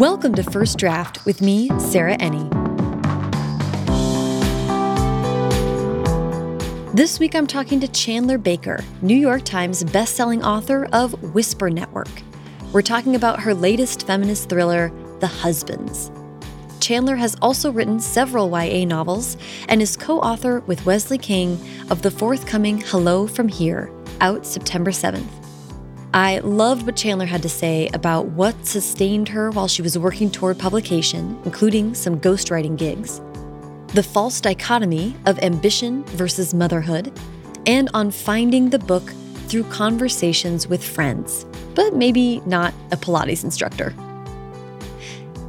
Welcome to First Draft with me, Sarah Enni. This week I'm talking to Chandler Baker, New York Times bestselling author of Whisper Network. We're talking about her latest feminist thriller, The Husbands. Chandler has also written several YA novels and is co author with Wesley King of the forthcoming Hello from Here, out September 7th. I loved what Chandler had to say about what sustained her while she was working toward publication, including some ghostwriting gigs, the false dichotomy of ambition versus motherhood, and on finding the book through conversations with friends, but maybe not a Pilates instructor.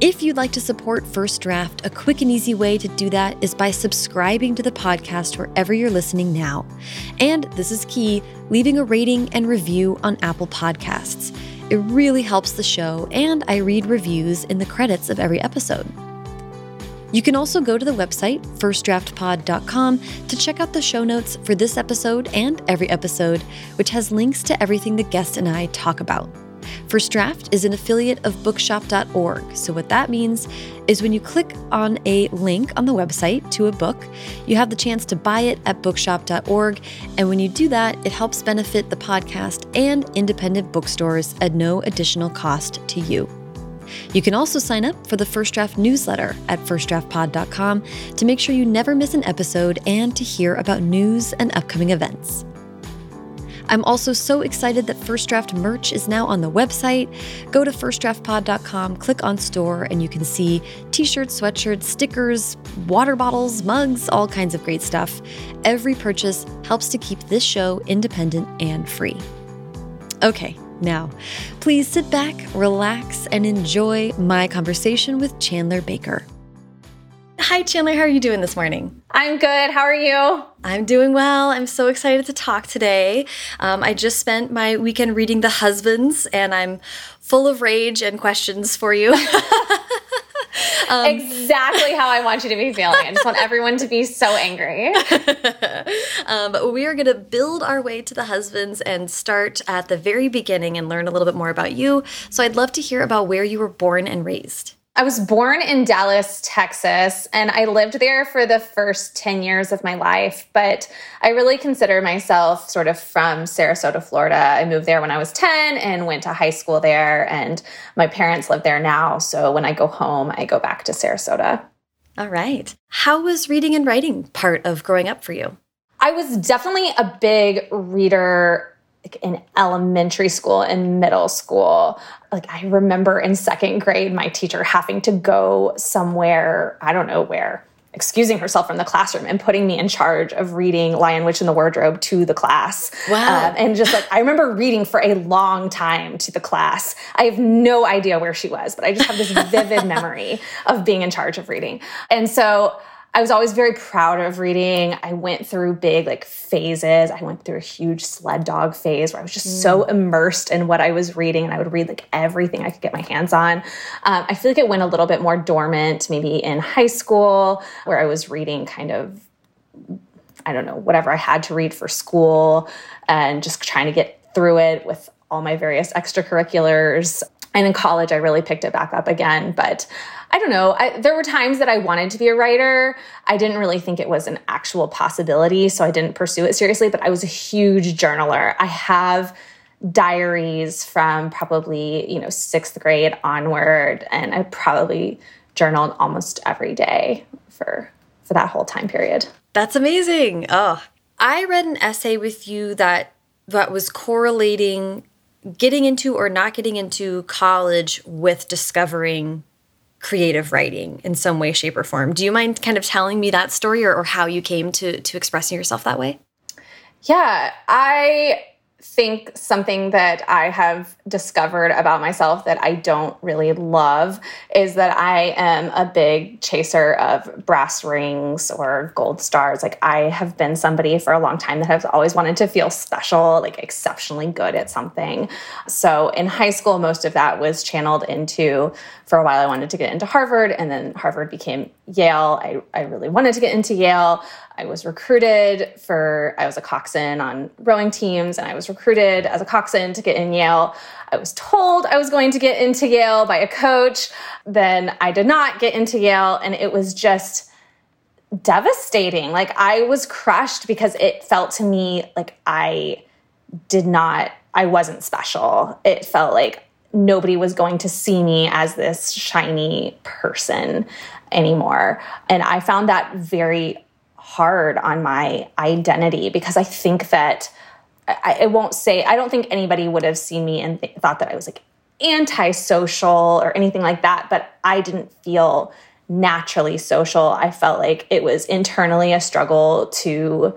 If you'd like to support First Draft, a quick and easy way to do that is by subscribing to the podcast wherever you're listening now. And this is key leaving a rating and review on Apple Podcasts. It really helps the show, and I read reviews in the credits of every episode. You can also go to the website, firstdraftpod.com, to check out the show notes for this episode and every episode, which has links to everything the guest and I talk about. First Draft is an affiliate of bookshop.org. So, what that means is when you click on a link on the website to a book, you have the chance to buy it at bookshop.org. And when you do that, it helps benefit the podcast and independent bookstores at no additional cost to you. You can also sign up for the First Draft newsletter at firstdraftpod.com to make sure you never miss an episode and to hear about news and upcoming events. I'm also so excited that First Draft merch is now on the website. Go to firstdraftpod.com, click on store, and you can see t shirts, sweatshirts, stickers, water bottles, mugs, all kinds of great stuff. Every purchase helps to keep this show independent and free. Okay, now, please sit back, relax, and enjoy my conversation with Chandler Baker. Hi, Chandler. How are you doing this morning? I'm good. How are you? I'm doing well. I'm so excited to talk today. Um, I just spent my weekend reading The Husbands, and I'm full of rage and questions for you. um, exactly how I want you to be feeling. I just want everyone to be so angry. um, but we are going to build our way to The Husbands and start at the very beginning and learn a little bit more about you. So I'd love to hear about where you were born and raised. I was born in Dallas, Texas, and I lived there for the first 10 years of my life. But I really consider myself sort of from Sarasota, Florida. I moved there when I was 10 and went to high school there, and my parents live there now. So when I go home, I go back to Sarasota. All right. How was reading and writing part of growing up for you? I was definitely a big reader in elementary school and middle school. Like I remember in second grade, my teacher having to go somewhere, I don't know where, excusing herself from the classroom and putting me in charge of reading Lion Witch in the Wardrobe to the class. Wow. Um, and just like, I remember reading for a long time to the class. I have no idea where she was, but I just have this vivid memory of being in charge of reading. And so I was always very proud of reading. I went through big like phases. I went through a huge sled dog phase where I was just mm. so immersed in what I was reading and I would read like everything I could get my hands on. Um, I feel like it went a little bit more dormant maybe in high school where I was reading kind of I don't know, whatever I had to read for school and just trying to get through it with all my various extracurriculars. And in college, I really picked it back up again. But I don't know. I, there were times that I wanted to be a writer. I didn't really think it was an actual possibility, so I didn't pursue it seriously. But I was a huge journaler. I have diaries from probably you know sixth grade onward, and I probably journaled almost every day for for that whole time period. That's amazing. Oh, I read an essay with you that that was correlating getting into or not getting into college with discovering creative writing in some way, shape, or form. Do you mind kind of telling me that story or, or how you came to to expressing yourself that way? Yeah, I think something that I have discovered about myself that I don't really love is that I am a big chaser of brass rings or gold stars. Like, I have been somebody for a long time that has always wanted to feel special, like exceptionally good at something. So, in high school, most of that was channeled into for a while, I wanted to get into Harvard, and then Harvard became Yale. I, I really wanted to get into Yale. I was recruited for, I was a coxswain on rowing teams, and I was recruited as a coxswain to get in Yale. I was told I was going to get into Yale by a coach. Then I did not get into Yale, and it was just devastating. Like I was crushed because it felt to me like I did not, I wasn't special. It felt like nobody was going to see me as this shiny person anymore. And I found that very hard on my identity because I think that I, I won't say, I don't think anybody would have seen me and th thought that I was like antisocial or anything like that, but I didn't feel naturally social. I felt like it was internally a struggle to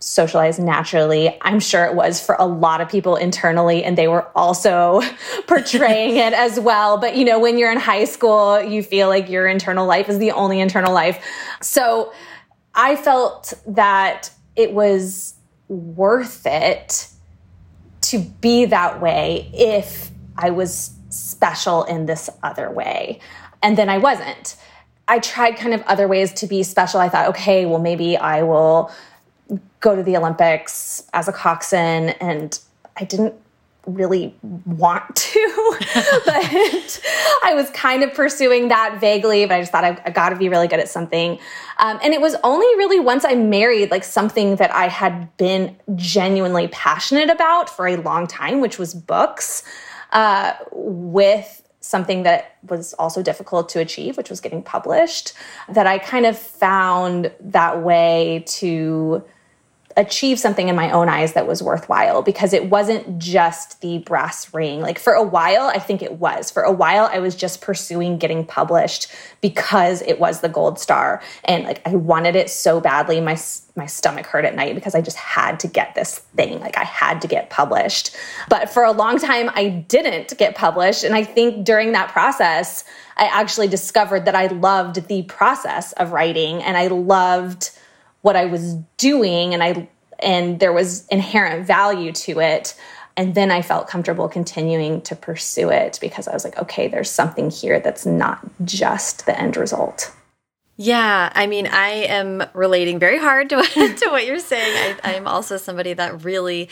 socialize naturally. I'm sure it was for a lot of people internally, and they were also portraying it as well. But you know, when you're in high school, you feel like your internal life is the only internal life. So I felt that it was worth it to be that way if I was special in this other way. And then I wasn't. I tried kind of other ways to be special. I thought, okay, well, maybe I will go to the Olympics as a coxswain. And I didn't really want to, but I was kind of pursuing that vaguely. But I just thought I, I got to be really good at something. Um, and it was only really once I married, like something that I had been genuinely passionate about for a long time, which was books, uh, with something that was also difficult to achieve, which was getting published, that I kind of found that way to achieve something in my own eyes that was worthwhile because it wasn't just the brass ring. Like for a while, I think it was. For a while, I was just pursuing getting published because it was the gold star. And like I wanted it so badly. My, my stomach hurt at night because I just had to get this thing. Like I had to get published. But for a long time, I didn't get published. And I think during that process, I actually discovered that I loved the process of writing and I loved what I was doing and I and there was inherent value to it and then I felt comfortable continuing to pursue it because I was like okay there's something here that's not just the end result. Yeah, I mean, I am relating very hard to, to what you're saying. I, I'm also somebody that really,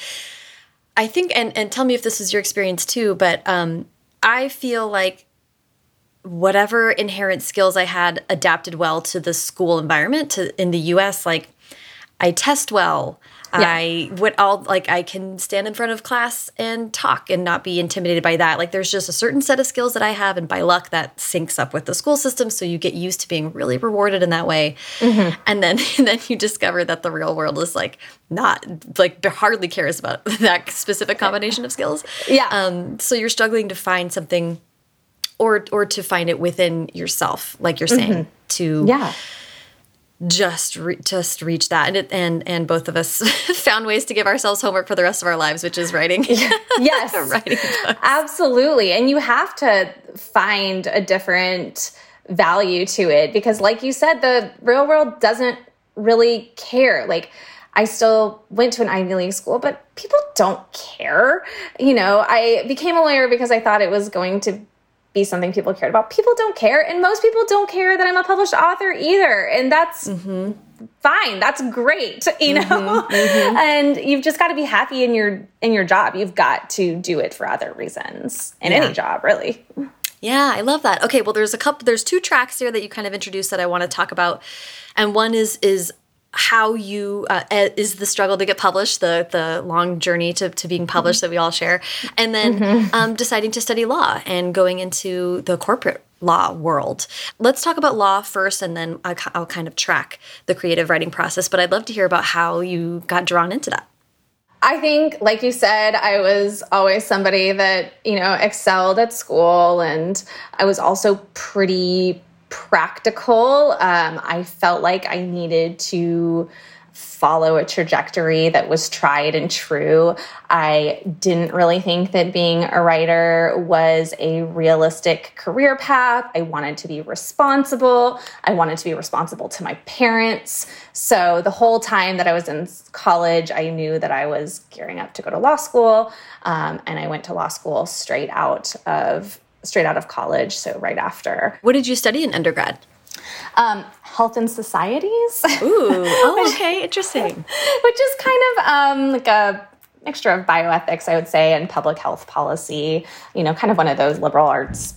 I think, and, and tell me if this is your experience too, but um, I feel like whatever inherent skills I had adapted well to the school environment to in the US like I test well. Yeah. I would all like I can stand in front of class and talk and not be intimidated by that. Like there's just a certain set of skills that I have and by luck that syncs up with the school system so you get used to being really rewarded in that way. Mm -hmm. And then and then you discover that the real world is like not like hardly cares about that specific combination of skills. Yeah. Um so you're struggling to find something or or to find it within yourself, like you're saying, mm -hmm. to yeah. just re just reach that. And it, and and both of us found ways to give ourselves homework for the rest of our lives which is writing. Yes. Writing absolutely. And you have to find a different value to it because like you said the real world doesn't really care. Like I still went to an Ivy League school, but people don't care. You know, I became a lawyer because I thought it was going to be something people cared about. People don't care, and most people don't care that I'm a published author either, and that's mm -hmm. fine. That's great, you know. Mm -hmm, mm -hmm. And you've just got to be happy in your in your job. You've got to do it for other reasons in yeah. any job, really. Yeah, I love that. Okay, well, there's a couple. There's two tracks here that you kind of introduced that I want to talk about, and one is is how you uh, is the struggle to get published, the the long journey to, to being published mm -hmm. that we all share, and then mm -hmm. um, deciding to study law and going into the corporate law world. Let's talk about law first, and then I'll, I'll kind of track the creative writing process. But I'd love to hear about how you got drawn into that. I think, like you said, I was always somebody that, you know, excelled at school and I was also pretty practical. Um, I felt like I needed to follow a trajectory that was tried and true. I didn't really think that being a writer was a realistic career path. I wanted to be responsible. I wanted to be responsible to my parents. So the whole time that I was in college, I knew that I was gearing up to go to law school. Um, and I went to law school straight out of straight out of college, so right after. What did you study in undergrad? Um, health and societies. Ooh, oh, okay, interesting. Which is kind of um, like a mixture of bioethics, I would say, and public health policy. You know, kind of one of those liberal arts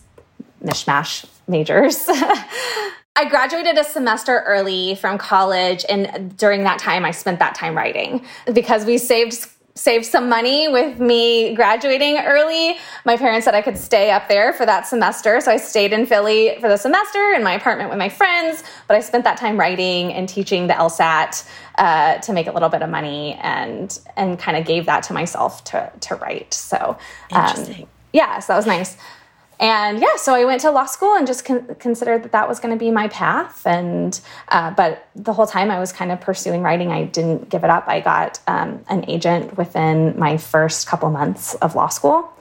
mishmash majors. I graduated a semester early from college, and during that time, I spent that time writing because we saved saved some money with me graduating early. My parents said I could stay up there for that semester, so I stayed in Philly for the semester in my apartment with my friends. But I spent that time writing and teaching the LSAT uh, to make a little bit of money, and and kind of gave that to myself to to write. So, um, yeah, so that was nice and yeah, so I went to law school and just con considered that that was going to be my path. And uh, but the whole time I was kind of pursuing writing, I didn't give it up. I got um, an agent within my first couple months of law school.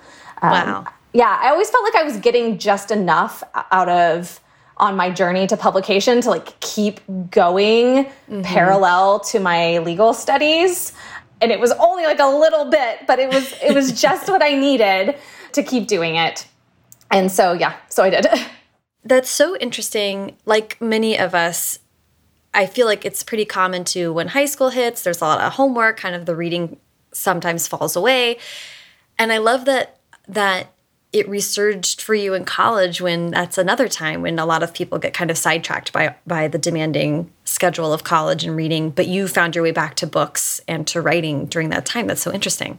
Um, wow. Yeah, I always felt like I was getting just enough out of on my journey to publication to like keep going mm -hmm. parallel to my legal studies and it was only like a little bit but it was it was just what i needed to keep doing it and so, yeah, so I did. That's so interesting. Like many of us, I feel like it's pretty common to when high school hits, there's a lot of homework, kind of the reading sometimes falls away. And I love that that it resurged for you in college when that's another time when a lot of people get kind of sidetracked by by the demanding schedule of college and reading, but you found your way back to books and to writing during that time. That's so interesting.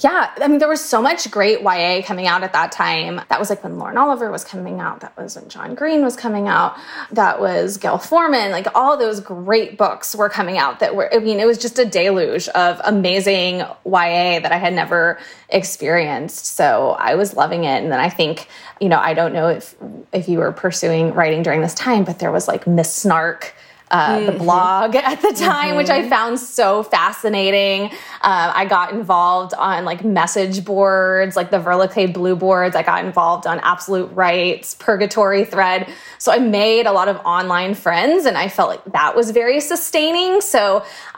Yeah, I mean, there was so much great YA coming out at that time. That was like when Lauren Oliver was coming out. That was when John Green was coming out. That was Gayle Forman. Like all those great books were coming out that were, I mean, it was just a deluge of amazing YA that I had never experienced. So I was loving it. And then I think, you know, I don't know if, if you were pursuing writing during this time, but there was like Miss Snark uh, mm -hmm. the mm-hmm. blog at the time, mm -hmm. which I mm-hmm. found so fascinating. Uh, I got involved on like message boards, like the Verla Kay Blue boards. I got involved on Absolute Write's, Purgatory Thread. So I made a lot of online friends, and I felt like that was very sustaining. So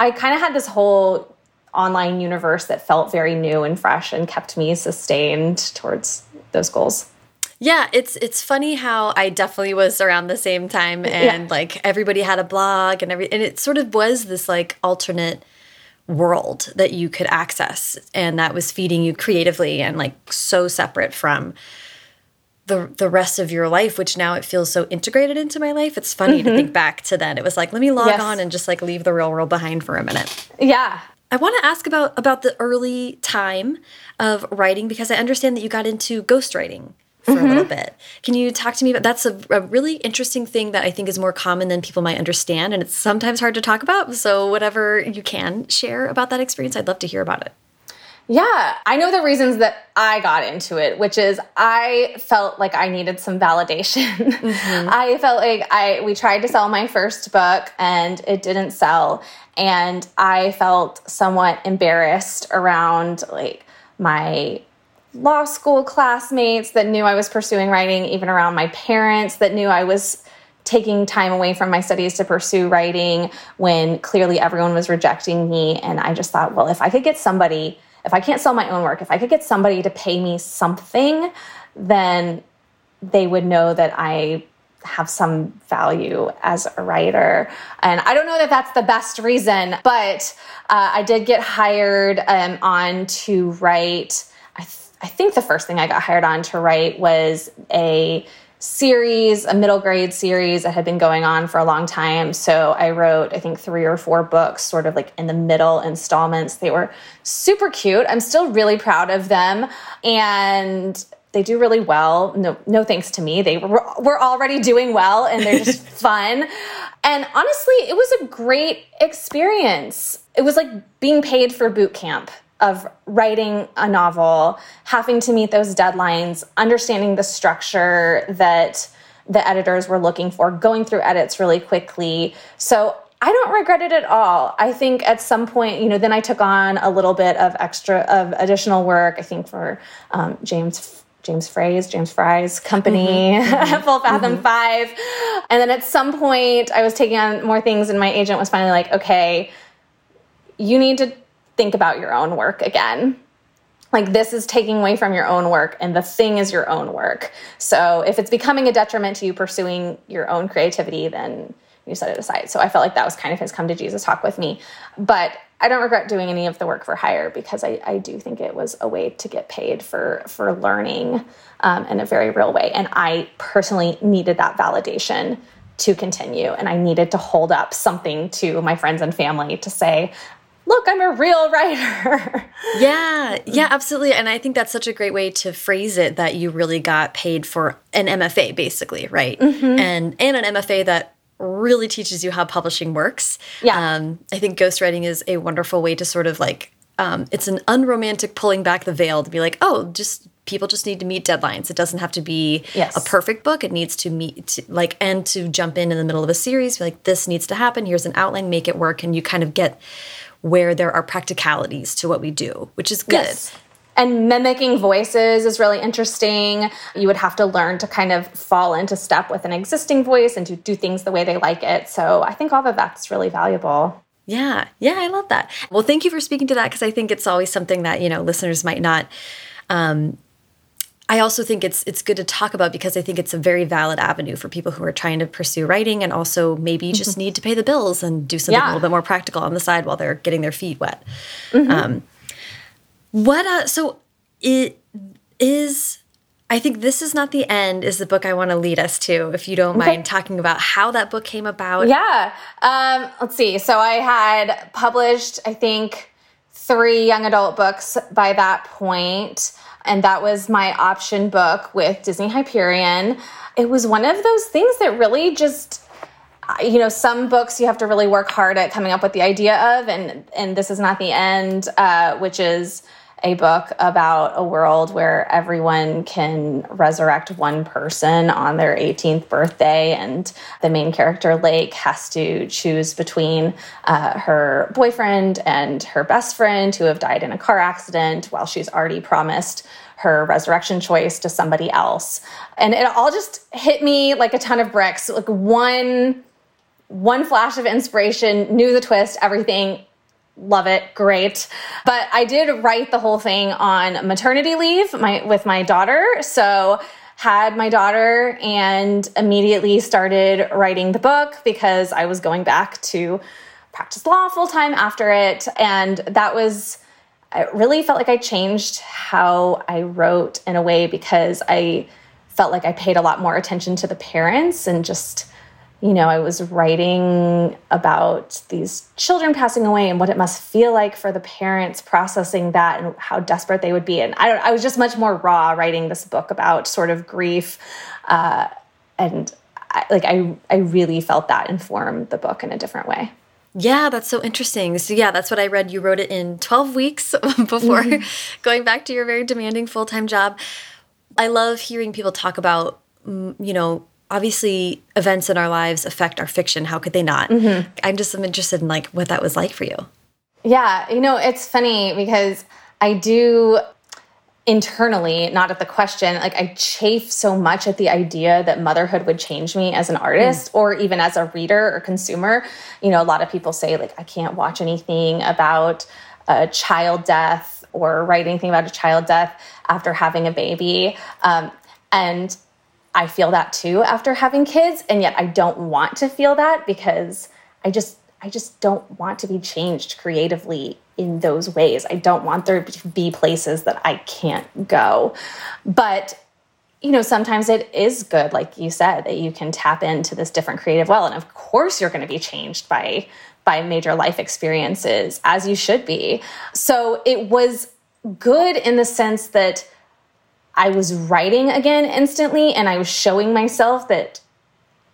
I kind of had this whole online universe that felt very new and fresh and kept me sustained towards those goals. Yeah, it's it's funny how I definitely was around the same time and yeah. like everybody had a blog and every and it sort of was this like alternate world that you could access and that was feeding you creatively and like so separate from the the rest of your life which now it feels so integrated into my life it's funny mm -hmm. to mm-hmm. think back to then it was like let me log yes. on and just like leave the real world behind for a minute yeah I want to ask about about the early time of writing because I understand that you got into ghostwriting for mm -hmm. a little mm-hmm. bit. Can you talk to me about that's a, a, really interesting thing that I think is more common than people might understand, and it's sometimes hard to talk about. So whatever you can share about that experience, I'd love to hear about it. Yeah, I know the reasons that I got into it, which is I felt like I needed some validation. Mm -hmm. I felt like I we tried to sell my first book and it didn't sell, and I felt somewhat embarrassed around like my law school classmates that knew I was pursuing writing, even around my parents that knew I was taking time away from my studies to pursue writing when clearly everyone was rejecting me. And I just thought, well, if I could get somebody, if I can't sell my own work, if I could get somebody to pay me something, then they would know that I have some value as a writer. And I don't know that that's the best reason, but uh, I did get hired um, on to write I think the first thing I got hired on to write was a series, a middle grade series that had been going on for a long time. So I wrote, I think, three or four books, sort of like in the middle installments. They were super cute. I'm still really proud of them. And they do really well. No, no thanks to me. They were, were already doing well and they're just fun. And honestly, it was a great experience. It was like being paid for boot camp of writing a novel, having to meet those deadlines, understanding the structure that the editors were looking for, going through edits really quickly. So I don't regret it at all. I think at some point, you know, then I took on a little bit of extra, of additional work, I think for um, James James Frey's, James Frey's company, mm -hmm. Full Fathom mm -hmm. Five. And then at some point, I was taking on more things, and my agent was finally like, okay, you need to think about your own work again. like this is taking away from your own work and the thing is your own work. So if it's becoming a detriment to you pursuing your own creativity, then you set it aside. So I felt like that was kind of his come to Jesus talk with me. But I don't regret doing any of the work for hire because I, I do think it was a way to get paid for for learning um, in a very real way. And I personally needed that validation to continue. And I needed to hold up something to my friends and family to say, look, I'm a real writer. yeah, yeah, absolutely. And I think that's such a great way to phrase it that you really got paid for an MFA, basically, right? Mm -hmm. And and an MFA that really teaches you how publishing works. Yeah. Um, I think ghostwriting is a wonderful way to sort of like um, it's an unromantic pulling back the veil to be like, oh, just people just need to meet deadlines. It doesn't have to be yes. a perfect book. It needs to meet to, like and to jump in in the middle of a series. like this needs to happen. Here's an outline. Make it work, and you kind of get where there are practicalities to what we do, which is good. Yes. And mimicking voices is really interesting. You would have to learn to kind of fall into step with an existing voice and to do things the way they like it. So I think all of that's really valuable. Yeah, yeah, I love that. Well, thank you for speaking to that because I think it's always something that, you know, listeners might not um, I also think it's it's good to talk about because I think it's a very valid avenue for people who are trying to pursue writing and also maybe just mm-hmm. need to pay the bills and do something yeah. a little bit more practical on the side while they're getting their feet wet. Mm -hmm. um, what uh, so it is I think this is not the end is the book I want to lead us to if you don't okay. mind talking about how that book came about. Yeah. Um, let's see. So I had published I think three young adult books by that point and that was my option book with Disney Hyperion. It was one of those things that really just you know some books you have to really work hard at coming up with the idea of and and this is not the end uh, which is a book about a world where everyone can resurrect one person on their 18th birthday. And the main character, Lake, has to choose between uh, her boyfriend and her best friend who have died in a car accident while she's already promised her resurrection choice to somebody else. And it all just hit me like a ton of bricks. Like one one flash of inspiration, knew the twist, everything love it. Great. But i did write the whole thing on maternity leave my with my daughter. So had my daughter and immediately started writing the book because i was going back to practice law full time after it. And that was I really felt like I changed how I wrote in a way because I felt like I paid a lot more attention to the parents and just you know, I was writing about these children passing away and what it must feel like for the parents processing that and how desperate they would be. And I, don't, I was just much more raw writing this book about sort of grief. Uh, and I, like, I, I really felt that inform the book in a different way. Yeah, that's so interesting. So yeah, that's what I read. You wrote it in 12 weeks before mm -hmm. going back to your very demanding full-time job. I love hearing people talk about, mm, you know, obviously events in our lives affect our fiction. How could they not? Mm -hmm. I'm just I'm interested in like what that was like for you. Yeah, you know, it's funny because I do internally, not at the question, like I chafe so much at the idea that motherhood would change me as an artist mm. or even as a reader or consumer. You know, a lot of people say like I can't watch anything about a child death or write anything about a child death after having a baby. Um, and I feel that too after having kids, and yet I don't want to feel that because I just I just don't want to be changed creatively in those ways. I don't want there to be places that I can't go. But you know, sometimes it is good, like you said, that you can tap into this different creative well. And of course you're going to be changed by by major life experiences, as you should be. So it was good in the sense that I was writing again instantly and I was showing myself that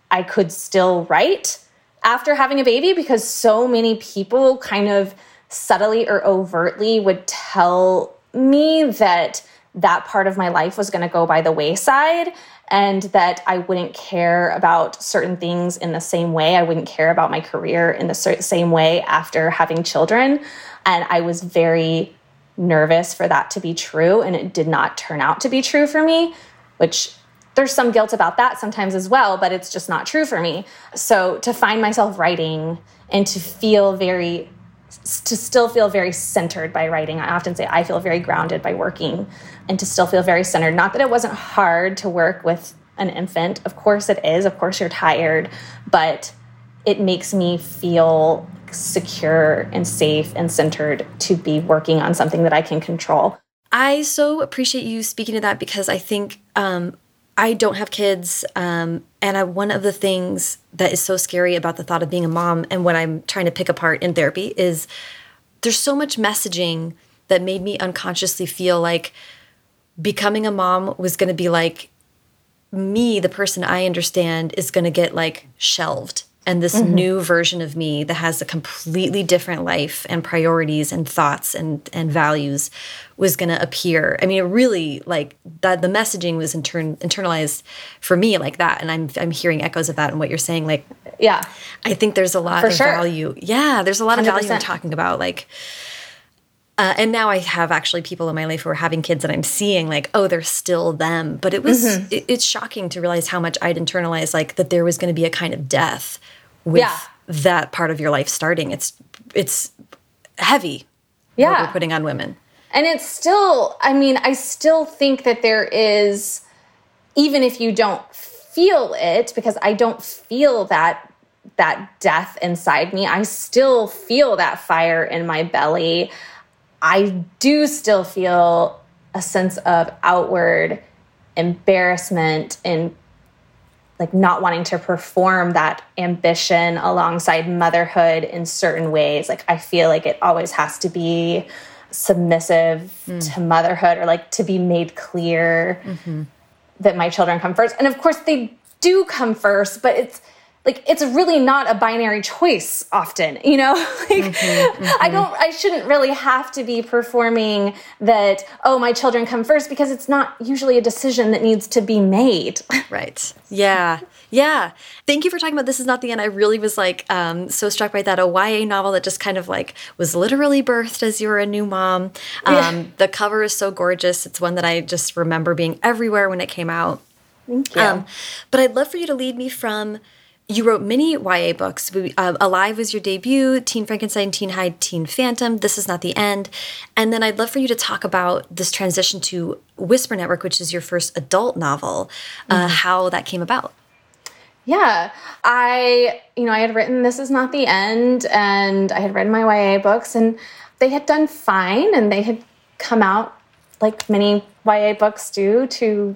I could still write after having a baby because so many people kind of subtly or overtly would tell me that that part of my life was going to go by the wayside and that I wouldn't care about certain things in the same way. I wouldn't care about my career in the same way after having children. And I was very nervous for that to be true, and it did not turn out to be true for me, which there's some guilt about that sometimes as well, but it's just not true for me. So to find myself writing and to feel very to still feel very centered by writing. I often say I feel very grounded by working and to still feel very centered. Not that it wasn't hard to work with an infant. Of course it is. Of course you're tired, but it makes me feel secure and safe and centered to be working on something that I can control. I so appreciate you speaking to that because I think um, I don't have kids. Um, and I, one of the things that is so scary about the thought of being a mom and what I'm trying to pick apart in therapy is there's so much messaging that made me unconsciously feel like becoming a mom was going to be like me, the person I understand, is going to get like shelved and this mm -hmm. new version of me that has a completely different life and priorities and thoughts and and values was going to appear. I mean, it really like that the messaging was intern internalized for me like that and I'm I'm hearing echoes of that in what you're saying like yeah. I think there's a lot for of sure. value. Yeah, there's a lot 100%. of value in talking about like uh, and now I have actually people in my life who are having kids and I'm seeing like, oh, they're still them. But it was, mm -hmm. it, it's shocking to realize how much I'd internalized like that there was going to be a kind of death with yeah. that part of your life starting. It's, it's heavy. Yeah. We're putting on women. And it's still, I mean, I still think that there is, even if you don't feel it, because I don't feel that that death inside me. I still feel that fire in my belly. I do still feel a sense of outward embarrassment and like not wanting to perform that ambition alongside motherhood in certain ways. Like I feel like it always has to be submissive mm. to motherhood or like to be made clear mm -hmm. that my children come first. And of course they do come first, but it's like it's really not a binary choice often you know? Like mm -hmm, mm -hmm. i don't i shouldn't really have to be performing that oh my children come first because it's not usually a decision that needs to be made. Right. Yeah. Yeah. Thank you for talking about this is not the end. I really was like um, so struck by that a ya novel that just kind of like was literally birthed as you were a new mom. Um, yeah. the cover is so gorgeous. It's one that i just remember being everywhere when it came out. Thank you. Um, but I'd love for you to lead me from you wrote many YA books. Uh, Alive was your debut, Teen Frankenstein, Teen Hyde, Teen Phantom, This Is Not the End. And then I'd love for you to talk about this transition to Whisper Network, which is your first adult novel, uh, mm -hmm. how that came about. Yeah, I, you know, I had written This Is Not the End and I had read my YA books and they had done fine and they had come out like many YA books do to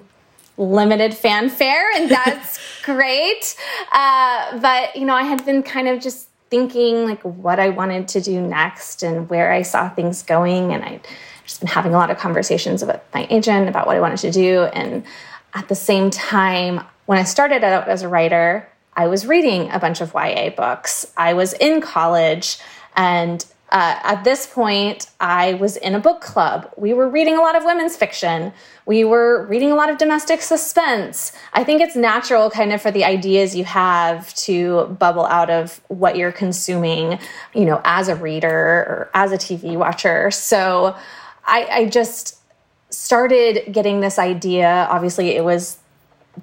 limited fanfare, and that's great. Uh, but, you know, I had been kind of just thinking like what I wanted to do next and where I saw things going. And I'd just been having a lot of conversations with my agent about what I wanted to do. And at the same time, when I started out as a writer, I was reading a bunch of YA books. I was in college and uh, at this point, I was in a book club. We were reading a lot of women's fiction. We were reading a lot of domestic suspense. I think it's natural, kind of, for the ideas you have to bubble out of what you're consuming, you know, as a reader or as a TV watcher. So I, I just started getting this idea. Obviously, it was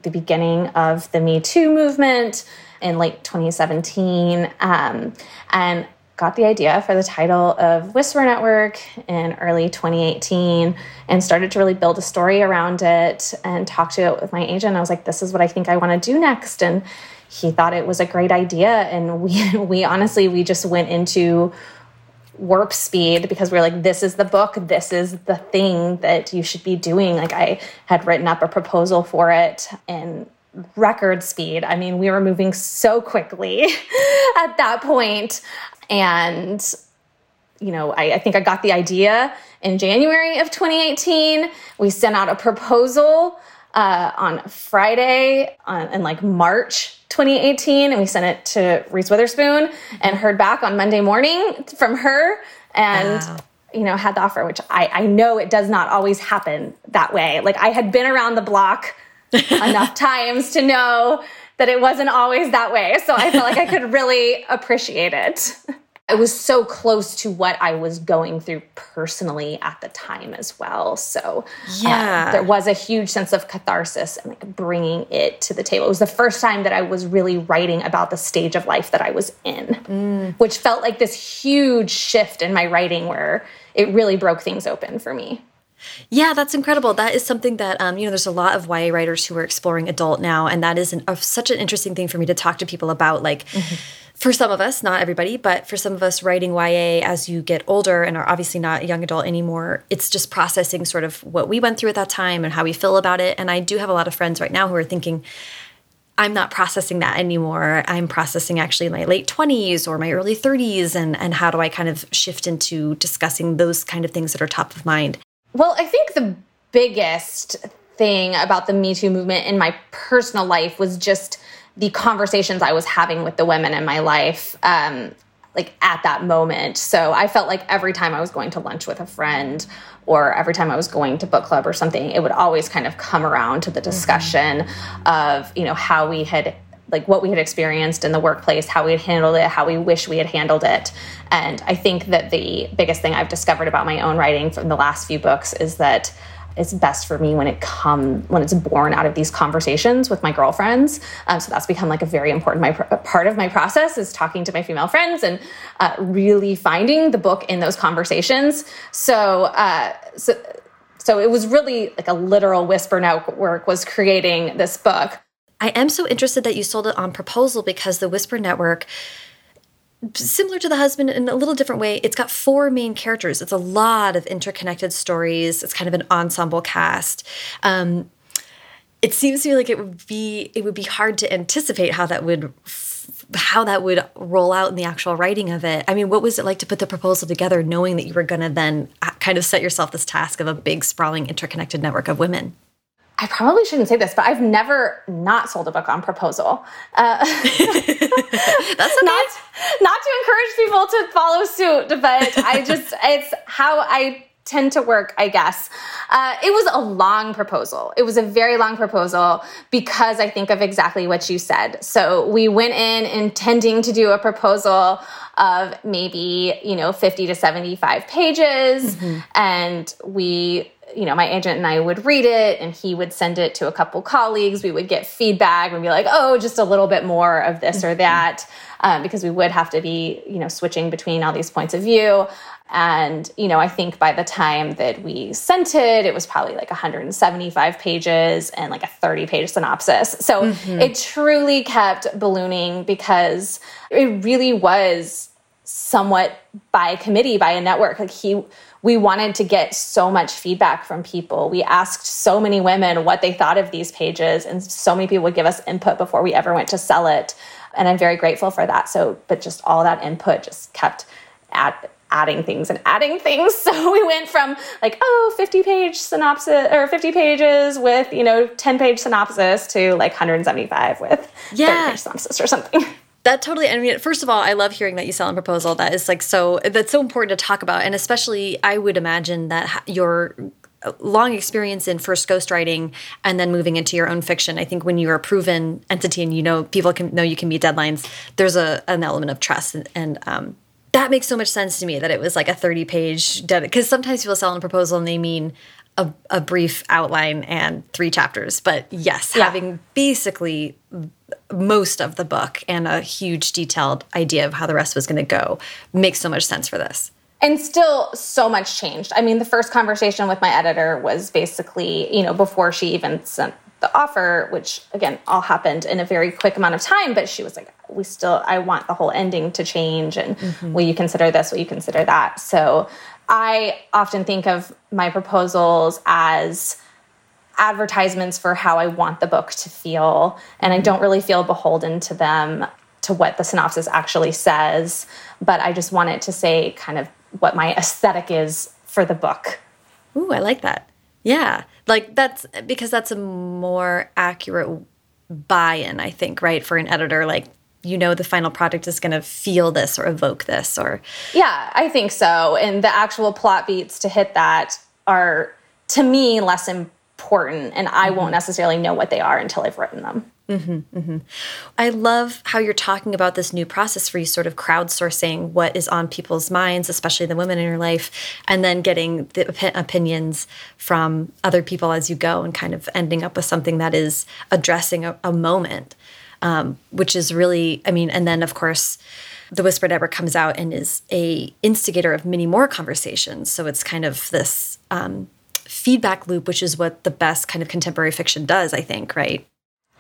the beginning of the Me Too movement in late 2017. Um, and got the idea for the title of Whisper Network in early 2018 and started to really build a story around it and talk to it with my agent. I was like, this is what I think I want to do next. And he thought it was a great idea. And we, we honestly, we just went into warp speed because we are like, this is the book, this is the thing that you should be doing. Like I had written up a proposal for it and record speed. I mean, we were moving so quickly at that point. And, you know, I, I think I got the idea in January of 2018. We sent out a proposal uh, on Friday on, in like March 2018, and we sent it to Reese Witherspoon and heard back on Monday morning from her. And wow. you know, had the offer, which I, I know it does not always happen that way. Like I had been around the block enough times to know that it wasn't always that way. So I felt like I could really appreciate it. it was so close to what I was going through personally at the time as well. So yeah, uh, there was a huge sense of catharsis and like bringing it to the table. It was the first time that I was really writing about the stage of life that I was in, mm. which felt like this huge shift in my writing where it really broke things open for me. Yeah, that's incredible. That is something that um, you know. There's a lot of YA writers who are exploring adult now, and that is an, such an interesting thing for me to talk to people about. Like, mm -hmm for some of us, not everybody, but for some of us writing YA as you get older and are obviously not a young adult anymore, it's just processing sort of what we went through at that time and how we feel about it. And I do have a lot of friends right now who are thinking, I'm not processing that anymore. I'm processing actually my late 20s or my early 30s and and how do I kind of shift into discussing those kind of things that are top of mind? Well, I think the biggest thing about the Me Too movement in my personal life was just the conversations I was having with the women in my life, um, like at that moment. So I felt like every time I was going to lunch with a friend or every time I was going to book club or something, it would always kind of come around to the mm-hmm. discussion mm -hmm. of, you know, how we had like what we had experienced in the workplace, how we had handled it, how we wish we had handled it. And I think that the biggest thing I've discovered about my own writing from the last few books is that it's best for me when it come when it's born out of these conversations with my girlfriends. Um, so that's become like a very important my, part of my process is talking to my female friends and uh, really finding the book in those conversations. So uh, so so it was really like a literal whisper network was creating this book. I am so interested that you sold it on proposal because the Whisper Network similar to the husband in a little different way it's got four main characters. It's a lot of interconnected stories. It's kind of an ensemble cast. Um, it seems to me like it would be it would be hard to anticipate how that would how that would roll out in the actual writing of it. I mean what was it like to put the proposal together knowing that you were going to then uh, kind of set yourself this task of a big sprawling interconnected network of women I probably shouldn't say this, but I've never not sold a book on proposal. Uh, That's okay. not not to encourage people to follow suit, but I just it's how I tend to work, I guess. Uh, it was a long proposal. It was a very long proposal because I think of exactly what you said. So we went in intending to do a proposal of maybe you know 50 to 75 pages, mm -hmm. and we you know, my agent and I would read it and he would send it to a couple colleagues. We would get feedback and be like, oh, just a little bit more of this or that, um, because we would have to be, you know, switching between all these points of view. And, you know, I think by the time that we sent it, it was probably like 175 pages and like a 30 page synopsis. So mm -hmm. it truly kept ballooning because it really was somewhat by committee, by a network. Like he, we wanted to get so much feedback from people. We asked so many women what they thought of these pages, and so many people would give us input before we ever went to sell it. And I'm very grateful for that. So, but just all that input just kept at adding things and adding things. So we went from like, oh, 50 page synopsis or 50 pages with, you know, 10 page synopsis to like 175 with yeah. 30 page synopsis or something. That totally. I mean, first of all, I love hearing that you sell a proposal. That is like so. That's so important to talk about, and especially, I would imagine that your long experience in first ghostwriting and then moving into your own fiction. I think when you're a proven entity and you know people can know you can meet deadlines, there's a an element of trust and, and um, that makes so much sense to me that it was like a 30 page because sometimes people sell a proposal and they mean a, a, brief outline and three chapters. But yes, yeah. having basically most of the book and a huge detailed idea of how the rest was going to go makes so much sense for this. And still, so much changed. I mean, the first conversation with my editor was basically, you know, before she even sent the offer, which again, all happened in a very quick amount of time. But she was like, we still, I want the whole ending to change. And mm -hmm. will you consider this? Will you consider that? So I often think of my proposals as advertisements for how I want the book to feel. And I don't really feel beholden to them, to what the synopsis actually says, but I just want it to say kind of what my aesthetic is for the book. Ooh, I like that. Yeah. Like that's because that's a more accurate buy in, I think, right? For an editor, like you know the final product is going to feel this or evoke this or yeah i think so and the actual plot beats to hit that are to me less important and I won't mm-hmm. necessarily know what they are until I've written them. Mm -hmm, mm -hmm. I love how you're talking about this new process for you sort of crowdsourcing what is on people's minds, especially the women in your life, and then getting the op opinions from other people as you go and kind of ending up with something that is addressing a, a moment, um, which is really, I mean, and then of course, the Whisper Network comes out and is a instigator of many more conversations. So it's kind of this um, feedback loop, which is what the best kind of contemporary fiction does, I think, right?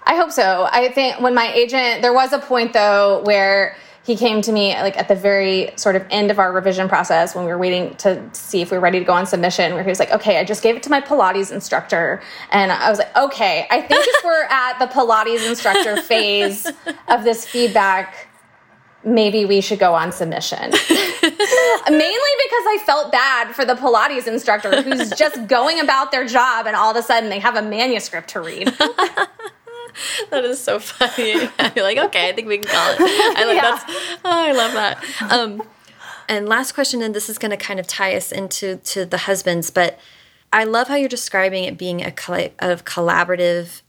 I hope so. I think when my agent, there was a point though where he came to me like at the very sort of end of our revision process when we were waiting to see if we were ready to go on submission where he was like okay i just gave it to my pilates instructor and i was like okay i think if we're at the pilates instructor phase of this feedback maybe we should go on submission. Mainly because I felt bad for the Pilates instructor who's just going about their job and all of a sudden they have a manuscript to read. that is so funny. You're like, okay, I think we can call it. I love yeah. Oh, I love that. Um, and last question, and this is going to kind of tie us into to the husbands, but I love how you're describing it being a, a collaborative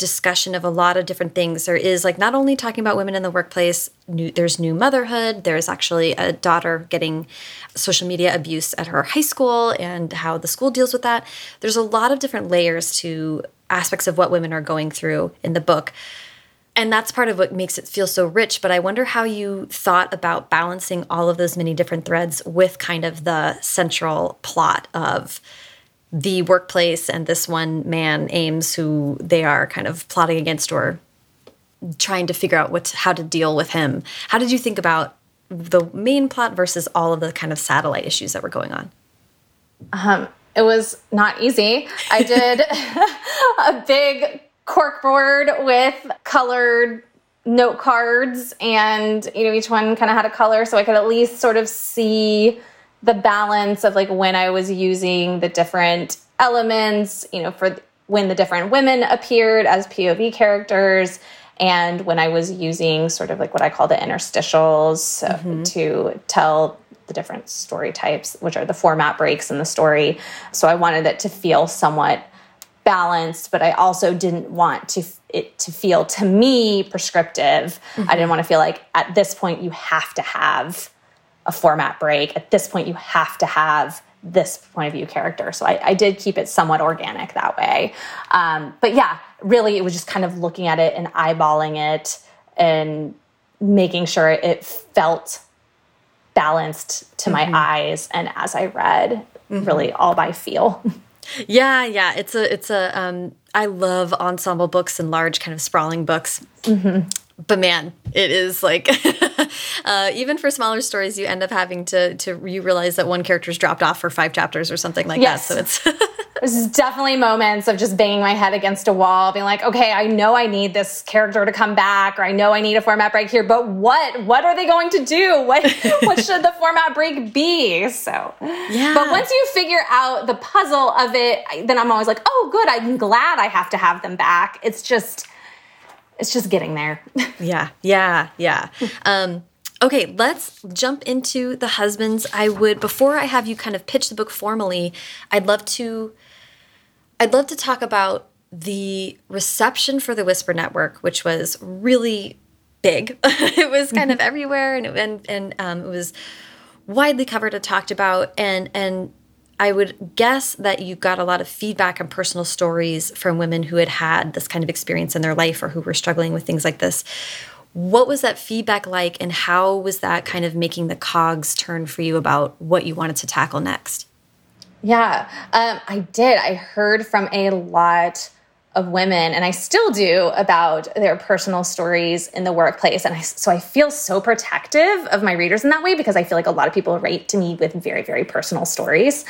discussion of a lot of different things. There is like not only talking about women in the workplace, new, there's new motherhood, there's actually a daughter getting social media abuse at her high school and how the school deals with that. There's a lot of different layers to aspects of what women are going through in the book. And that's part of what makes it feel so rich. But I wonder how you thought about balancing all of those many different threads with kind of the central plot of the workplace and this one man Ames who they are kind of plotting against or trying to figure out what to, how to deal with him. How did you think about the main plot versus all of the kind of satellite issues that were going on? Um, it was not easy. I did a big corkboard with colored note cards and you know each one kind of had a color so I could at least sort of see the balance of like when I was using the different elements, you know, for when the different women appeared as POV characters and when I was using sort of like what I call the interstitials mm -hmm. to tell the different story types, which are the format breaks in the story. So I wanted it to feel somewhat balanced, but I also didn't want to it to feel to me prescriptive. Mm -hmm. I didn't want to feel like at this point you have to have a format break. At this point, you have to have this point of view character. So I, I did keep it somewhat organic that way. Um, but yeah, really, it was just kind of looking at it and eyeballing it and making sure it felt balanced to mm -hmm. my eyes and as I read, mm -hmm. really all by feel. Yeah, yeah, it's a it's a um I love ensemble books and large kind of sprawling books. Mm -hmm but man, it is like uh, even for smaller stories, you end up having to to you realize that one character's dropped off for five chapters or something like yes. that. So it's there's definitely moments of just banging my head against a wall, being like, okay, I know I need this character to come back, or I know I need a format break here, but what what are they going to do? What what should the format break be? So yeah. But once you figure out the puzzle of it, then I'm always like, oh, good. I'm glad I have to have them back. It's just it's just getting there. yeah, yeah, yeah. Um, okay, let's jump into the husbands. I would before I have you kind of pitch the book formally, I'd love to I'd love to talk about the reception for the Whisper Network, which was really big. it was kind of mm-hmm. everywhere, and and and um, it was widely covered and talked about, and and I would guess that you got a lot of feedback and personal stories from women who had had this kind of experience in their life or who were struggling with things like this. What was that feedback like, and how was that kind of making the cogs turn for you about what you wanted to tackle next? Yeah, um, I did. I heard from a lot of women, and I still do, about their personal stories in the workplace. And I, so I feel so protective of my readers in that way because I feel like a lot of people write to me with very, very personal stories.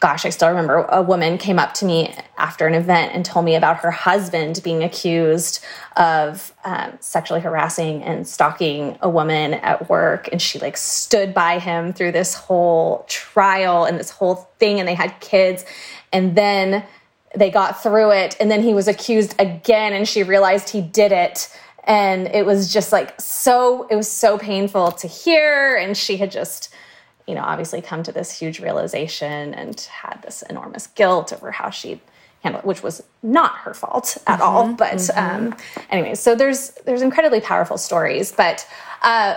Gosh, I still remember a woman came up to me after an event and told me about her husband being accused of um, sexually harassing and stalking a woman at work. And she like stood by him through this whole trial and this whole thing, and they had kids. And then they got through it and then he was accused again and she realized he did it. And it was just like so it was so painful to hear and she had just you know obviously come to this huge realization and had this enormous guilt over how she handle it, which was not her fault at mm -hmm, all. But mm -hmm. um, anyway, so there's there's incredibly powerful stories. But uh,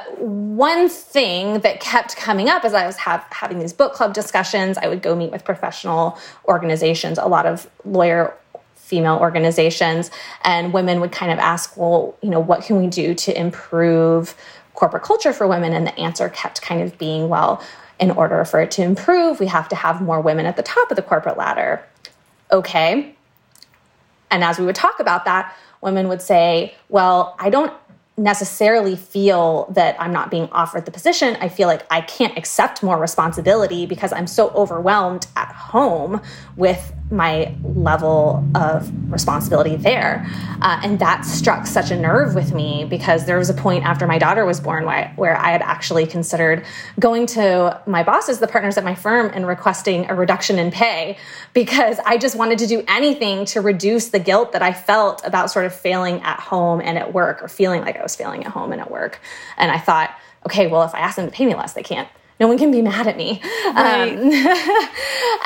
one thing that kept coming up as I was have, having these book club discussions, I would go meet with professional organizations, a lot of lawyer female organizations, and women would kind of ask, well, you know, what can we do to improve corporate culture for women? And the answer kept kind of being, well, in order for it to improve, we have to have more women at the top of the corporate ladder okay. And as we would talk about that, women would say, well, I don't necessarily feel that I'm not being offered the position. I feel like I can't accept more responsibility because I'm so overwhelmed at home with my level of responsibility there. Uh, and that struck such a nerve with me because there was a point after my daughter was born where I, where I had actually considered going to my bosses, the partners at my firm, and requesting a reduction in pay because I just wanted to do anything to reduce the guilt that I felt about sort of failing at home and at work or feeling like I was failing at home and at work. And I thought, okay, well, if I ask them to pay me less, they can't no one can be mad at me. Right. Um,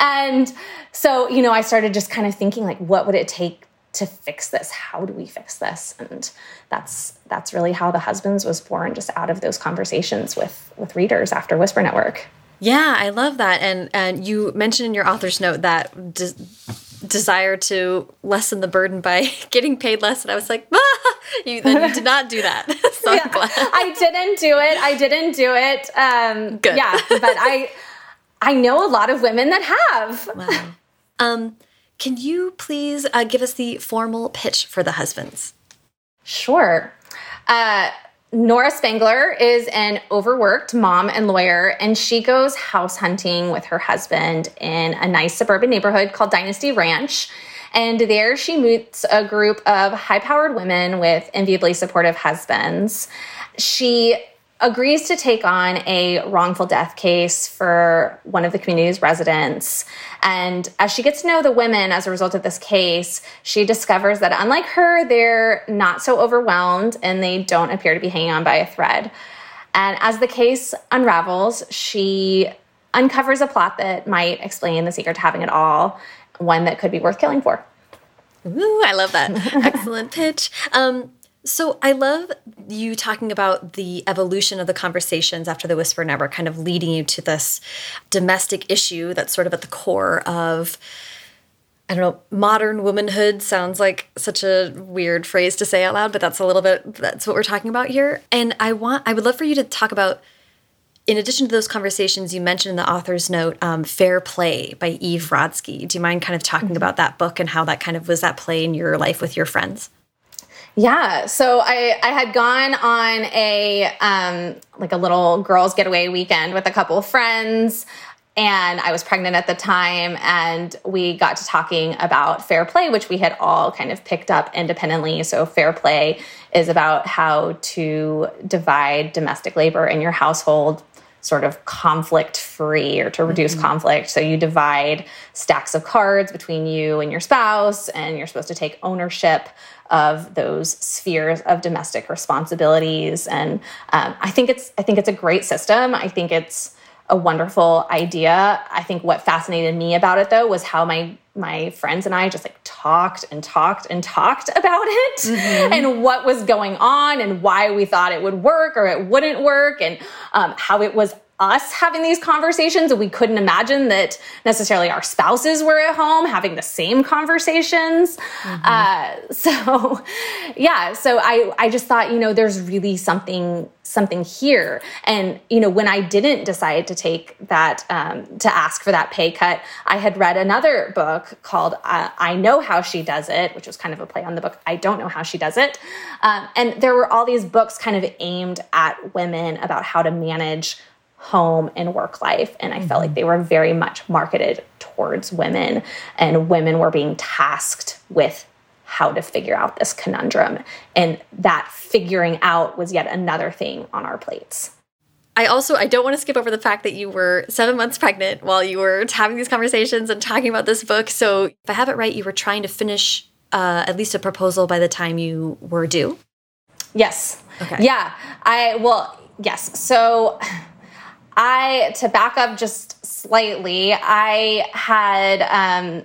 and so, you know, I started just kind of thinking like, what would it take to fix this? How do we fix this? And that's that's really how the husbands was born, just out of those conversations with with readers after Whisper Network. Yeah, I love that. And and you mentioned in your author's note that de desire to lessen the burden by getting paid less, and I was like, ah! you then you did not do that. so yeah, I didn't do it. I didn't do it. Um, Good. Yeah, but I I know a lot of women that have. Wow. Um, can you please uh, give us the formal pitch for the husbands? Sure. Uh, Nora Spangler is an overworked mom and lawyer, and she goes house hunting with her husband in a nice suburban neighborhood called Dynasty Ranch. And there she meets a group of high powered women with enviably supportive husbands. She agrees to take on a wrongful death case for one of the community's residents. And as she gets to know the women as a result of this case, she discovers that unlike her, they're not so overwhelmed and they don't appear to be hanging on by a thread. And as the case unravels, she uncovers a plot that might explain the secret to having it all, one that could be worth killing for. Ooh, I love that. Excellent pitch. Um, so I love you talking about the evolution of the conversations after the Whisper Network, kind of leading you to this domestic issue that's sort of at the core of. I don't know, modern womanhood sounds like such a weird phrase to say out loud, but that's a little bit, that's what we're talking about here. And I want, I would love for you to talk about, in addition to those conversations, you mentioned in the author's note, um, Fair Play by Eve Rodsky. Do you mind kind of talking mm -hmm. about that book and how that kind of was that play in your life with your friends? Yeah, so I I had gone on a um, like a little girls getaway weekend with a couple of friends and I was pregnant at the time and we got to talking about fair play which we had all kind of picked up independently so fair play is about how to divide domestic labor in your household sort of conflict free or to reduce mm -hmm. conflict so you divide stacks of cards between you and your spouse and you're supposed to take ownership of those spheres of domestic responsibilities. And um, I think it's I think it's a great system. I think it's a wonderful idea. I think what fascinated me about it though was how my my friends and I just like talked and talked and talked about it mm -hmm. and what was going on and why we thought it would work or it wouldn't work and um, how it was us having these conversations we couldn't imagine that necessarily our spouses were at home having the same conversations. Mm -hmm. uh, so yeah so i i just thought you know there's really something something here. And you know when i didn't decide to take that um, to ask for that pay cut i had read another book called uh, i know how she does it which was kind of a play on the book i don't know how she does it. Um, and there were all these books kind of aimed at women about how to manage home and work life. And I mm -hmm. felt like mm-hmm. they were very much marketed towards women, and women were being tasked with how to figure out this conundrum. And that figuring out was yet another thing on our plates. I also I don't want to skip over the fact that you were seven months pregnant while you were having these conversations and talking about this book. So if I have it right, you were trying to finish uh, at least a proposal by the time you were due. Yes. Okay. Yeah. I well yes. So I, to back up just slightly, I had, um,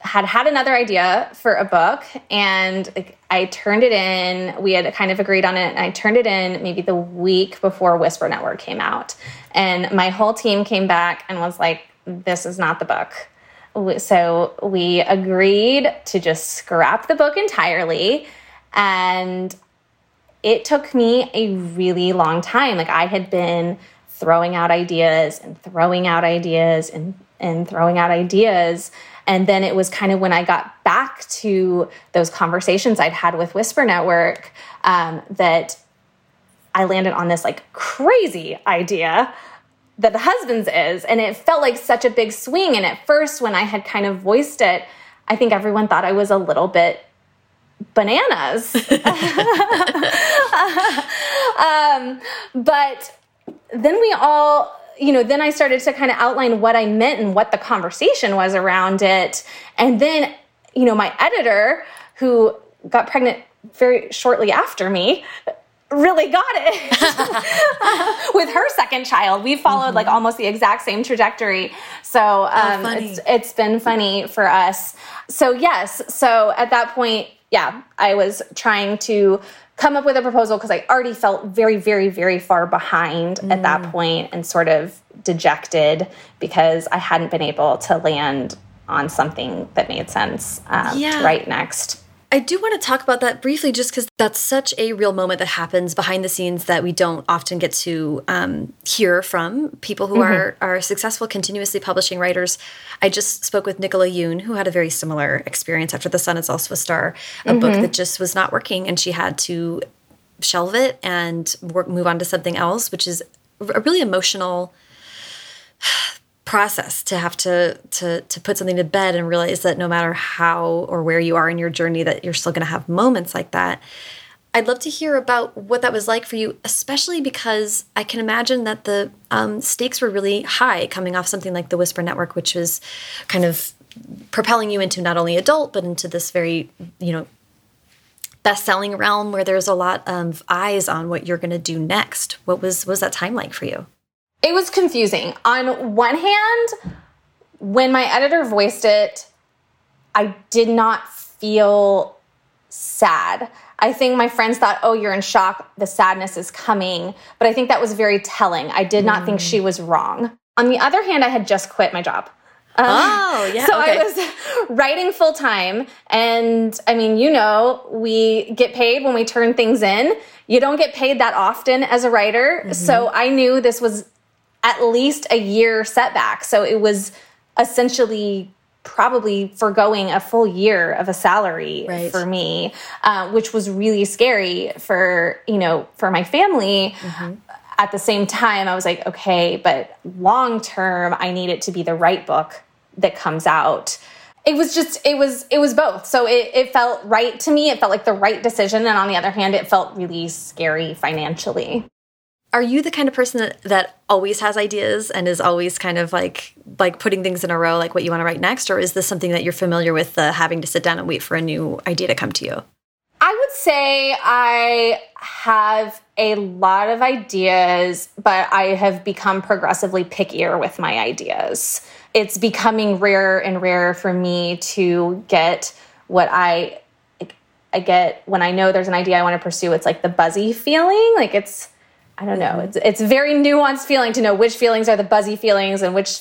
had had another idea for a book and I turned it in. We had kind of agreed on it and I turned it in maybe the week before Whisper Network came out. And my whole team came back and was like, this is not the book. So we agreed to just scrap the book entirely. And it took me a really long time. Like I had been throwing out ideas and throwing out ideas and, and throwing out ideas. And then it was kind of when I got back to those conversations I'd had with Whisper Network um, that I landed on this like crazy idea that the husband's is. And it felt like such a big swing. And at first, when I had kind of voiced it, I think everyone thought I was a little bit bananas. um, but then we all, you know, then I started to kind of outline what I meant and what the conversation was around it. And then, you know, my editor, who got pregnant very shortly after me, really got it with her second child. We followed mm -hmm. like almost the exact same trajectory. So um, oh, it's it's been funny for us. So yes, so at that point, yeah, I was trying to come up with a proposal because I already felt very, very, very far behind mm. at that mm. point and sort of dejected because I hadn't been able to land on something that made sense um, yeah. to write next. I do want to talk about that briefly just because that's such a real moment that happens behind the scenes that we don't often get to um, hear from people who mm -hmm. are, are successful, continuously publishing writers. I just spoke with Nicola Yoon, who had a very similar experience after The Sun is Also a Star, a mm -hmm. book that just was not working, and she had to shelve it and work, move on to something else, which is a really emotional process to have to to to put something to bed and realize that no matter how or where you are in your journey that you're still going to have moments like that. I'd love to hear about what that was like for you especially because i can imagine that the um, stakes were really high coming off something like the whisper network which was kind of propelling you into not only adult but into this very you know best-selling realm where there's a lot of eyes on what you're going to do next. What was was that time like for you it was confusing. On one hand, when my editor voiced it, I did not feel sad. I think my friends thought, oh, you're in shock. The sadness is coming. But I think that was very telling. I did not mm. think she was wrong. On the other hand, I had just quit my job. Um, oh, yeah. So okay. I was writing full time. And I mean, you know, we get paid when we turn things in. You don't get paid that often as a writer. Mm -hmm. So I knew this was at least a year setback. So it was essentially probably foregoing a full year of a salary right. for me, uh, which was really scary for, you know, for my family. Mm -hmm. At the same time, I was like, okay, but long term, I need it to be the right book that comes out. It was just, it was, it was both. So it, it felt right to me. It felt like the right decision. And on the other hand, it felt really scary financially are you the kind of person that, that always has ideas and is always kind of like like putting things in a row like what you want to write next? Or is this something that you're familiar with having to sit down and wait for a new idea to come to you? I would say i have a lot of ideas but i have become progressively pickier with my ideas. It's becoming rarer and rarer for me to get what i I get when I know there's an idea I want to pursue, it's like the buzzy feeling. Like it's I don't know. It's it's a very nuanced feeling to know which feelings are the buzzy feelings and which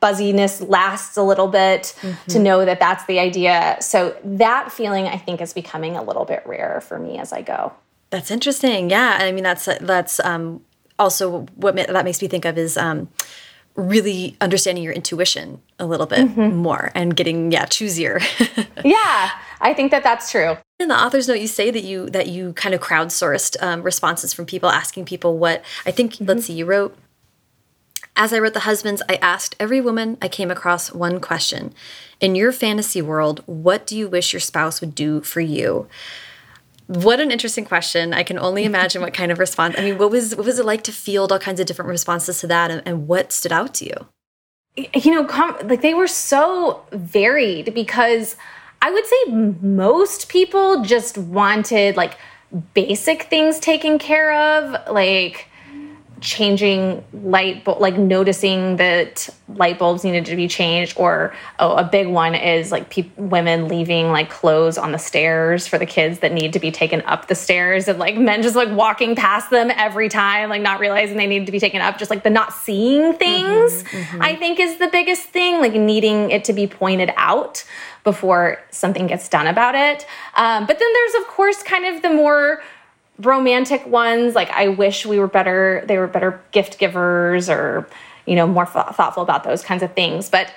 buzziness lasts a little bit mm -hmm. to mm-hmm. know that that's the idea. So that feeling I think is becoming a little bit rarer for me as I go. That's interesting. Yeah, I mean that's that's um, also what that makes me think of is um, really understanding your intuition a little bit mm -hmm. more and getting yeah choosier. yeah, I think that that's true. In the author's note, you say that you that you kind of crowdsourced um, responses from people, asking people what I think. Mm -hmm. Let's see, you wrote. As I wrote The Husbands, I asked every woman I came across one question. In your fantasy world, what do you wish your spouse would do for you? What an interesting question. I can only imagine what kind of response. I mean, what was what was it like to field all kinds of different responses to that and, and what stood out to you? You know, like they were so varied because I would say most people just wanted like basic things taken care of, like changing light like noticing that light bulbs needed to be changed or oh a big one is like women leaving like clothes on the stairs for the kids that need to be taken up the stairs and like men just like walking past them every time like not realizing they need to be taken up just like the not seeing things mm -hmm, mm -hmm. i think is the biggest thing like needing it to be pointed out before something gets done about it um, but then there's of course kind of the more romantic ones like i wish we were better they were better gift givers or you know more th thoughtful about those kinds of things. But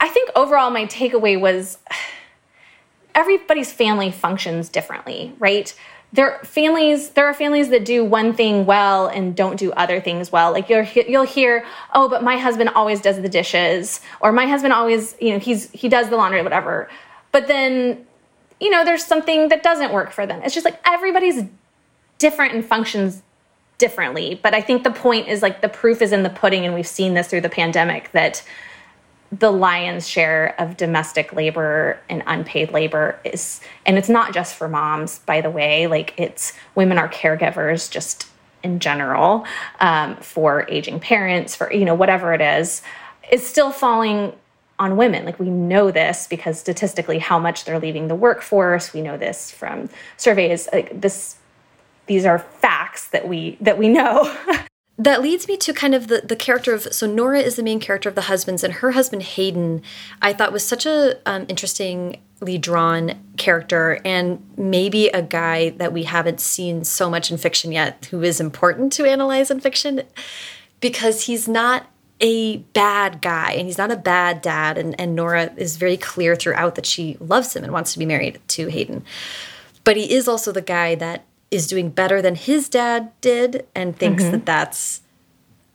i think overall my takeaway was everybody's family functions differently right? There families there are families that do one thing well and don't do other things well. Like you'll you'll hear oh but my husband always does the dishes or my husband always you know he's he does the laundry whatever. But then you know there's something that doesn't work for them. It's just like everybody's different and functions differently. But I think the point is like the proof is in the pudding, and we've seen this through the pandemic that the lion's share of domestic labor and unpaid labor is, and it's not just for moms, by the way, like it's women are caregivers just in general um, for aging parents, for, you know, whatever it is, is still falling on women. Like we know this because statistically how much they're leaving the workforce. We know this from surveys. Like this these are facts that we that we know. that leads me to kind of the, the character of so Nora is the main character of the husbands and her husband Hayden I thought was such a um, interestingly drawn character and maybe a guy that we haven't seen so much in fiction yet who is important to analyze in fiction because he's not a bad guy and he's not a bad dad and, and Nora is very clear throughout that she loves him and wants to be married to Hayden but he is also the guy that is doing better than his dad did and thinks mm -hmm. that that's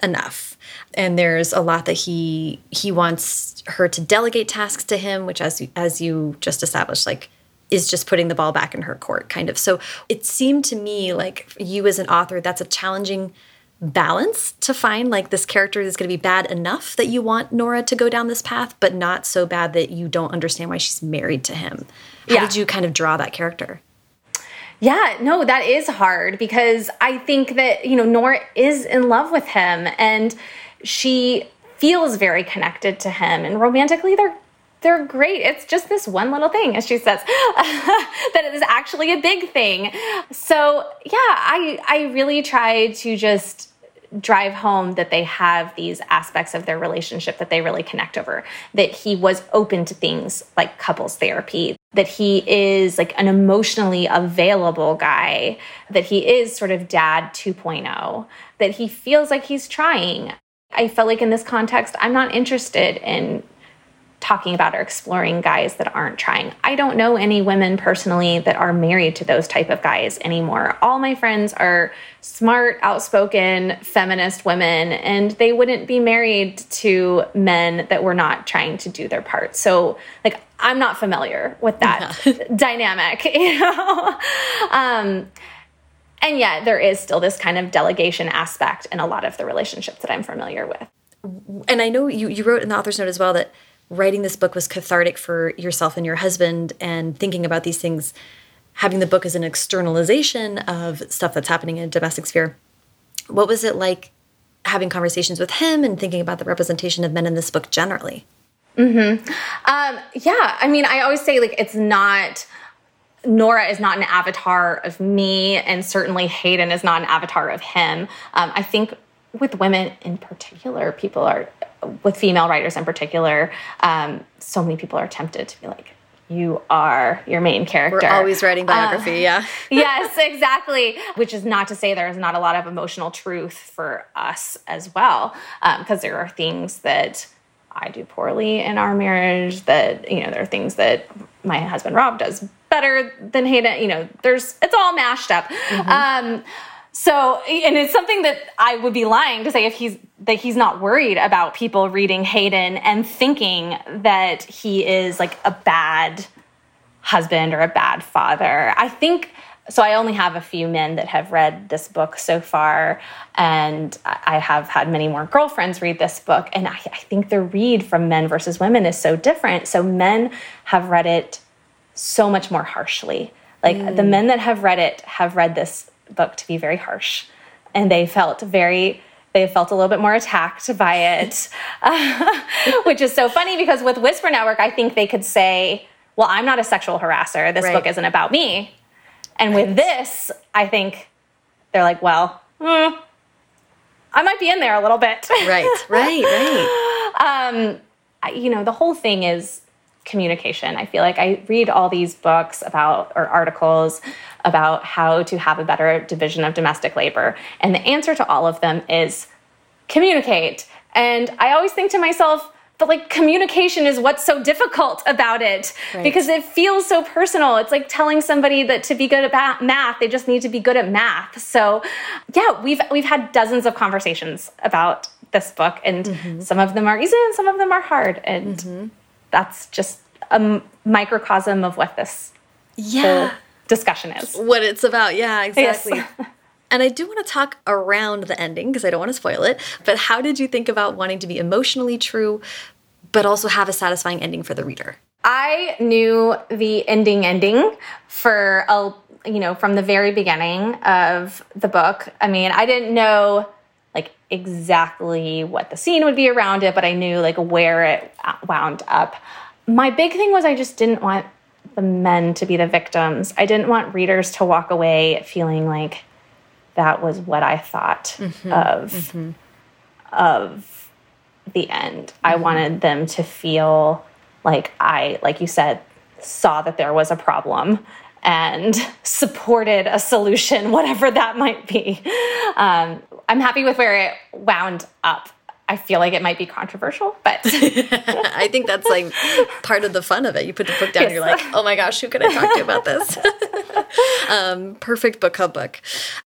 enough. And there's a lot that he he wants her to delegate tasks to him, which as as you just established, like is just putting the ball back in her court, kind of. So it seemed to me like you as an author, that's a challenging balance to find. Like this character is going to be bad enough that you want Nora to go down this path, but not so bad that you don't understand why she's married to him. How yeah. did you kind of draw that character? Yeah, no, that is hard because I think that, you know, Nora is in love with him and she feels very connected to him and romantically they're they're great. It's just this one little thing, as she says, that it is actually a big thing. So yeah, I I really try to just drive home that they have these aspects of their relationship that they really connect over that he was open to things like couples therapy that he is like an emotionally available guy that he is sort of dad 2.0 that he feels like he's trying. I felt like in this context i'm not interested in talking about or exploring guys that aren't trying. I don't know any women personally that are married to those type of guys anymore. All my friends are smart, outspoken, feminist women, and they wouldn't be married to men that were not trying to do their part. So, like, I'm not familiar with that yeah. dynamic, you know? um, and yet, there is still this kind of delegation aspect in a lot of the relationships that I'm familiar with. And I know you, you wrote in the author's note as well that writing this book was cathartic for yourself and your husband and thinking about these things having the book as an externalization of stuff that's happening in a domestic sphere what was it like having conversations with him and thinking about the representation of men in this book generally mm-hmm um, yeah i mean i always say like it's not Nora is not an avatar of me, and certainly Hayden is not an avatar of him. Um, I think with women in particular, people are with female writers in particular, um, so many people are tempted to be like, you are your main character. We're always writing biography, uh, yeah. yes, exactly. Which is not to say there is not a lot of emotional truth for us as well, because um, there are things that I do poorly in our marriage. That you know, there are things that my husband Rob does better than Hayden. You know, there's it's all mashed up. Mm -hmm. um, so, and it's something that I would be lying to say if he's that he's not worried about people reading Hayden and thinking that he is like a bad husband or a bad father. I think so I only have a few men that have read this book so far, and I have had many more girlfriends read this book. And I, I, think the read from men versus women is so different. So men have read it so much more harshly. Like mm. the men that have read it have read this book to be very harsh. And they felt very they felt a little bit more attacked by it, uh, which is so funny because with Whisper Network, I think they could say, well, I'm not a sexual harasser. This right. book isn't about me. And right. with this, I think they're like, well, mm, I might be in there a little bit. Right, right, right. um, you know, the whole thing is communication. I feel like I read all these books about or articles about how to have a better division of domestic labor. And the answer to all of them is communicate. And I always think to myself, but like communication is what's so difficult about it right. because it feels so personal. It's like telling somebody that to be good at math, they just need to be good at math. So, yeah, we've we've had dozens of conversations about this book and mm -hmm. some of them are easy and some of them are hard and mm -hmm. that's just a microcosm of what this yeah discussion is. What it's about. Yeah, exactly. Yes. And I do want to talk around the ending because I don't want to spoil it. But how did you think about wanting to be emotionally true, but also have a satisfying ending for the reader? I knew the ending ending for a you know from the very beginning of the book. I mean, I didn't know like exactly what the scene would be around it, but I knew like where it wound up. My big thing was I just didn't want the men to be the victims. I didn't want readers to walk away feeling like that was what I thought mm-hmm. of mm-hmm. of the end. Mm-hmm. I wanted them to feel like I, like you said, saw that there was a problem and supported a solution, whatever that might be. Um, I'm happy with where it wound up. I feel like it might be controversial, but I think that's like part of the fun of it. You put the book down, yes. you're like, oh my gosh, who can I talk to about this? um, perfect book club book.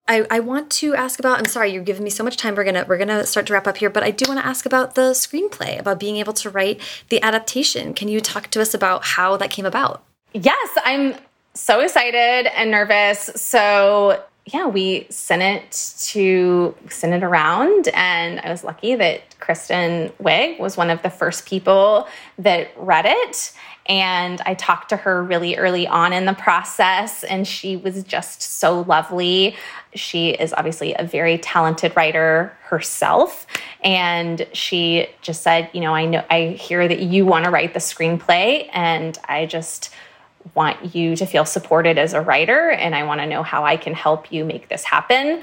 I, I want to ask about. I'm sorry, you're giving me so much time. We're gonna we're gonna start to wrap up here, but I do want to ask about the screenplay, about being able to write the adaptation. Can you talk to us about how that came about? Yes, I'm so excited and nervous. So yeah, we sent it to send it around, and I was lucky that Kristen Wiig was one of the first people that read it. And I talked to her really early on in the process, and she was just so lovely. She is obviously a very talented writer herself, and she just said, "You know, I know I hear that you want to write the screenplay, and I just." Want you to feel supported as a writer and I want to know how I can help you make this happen.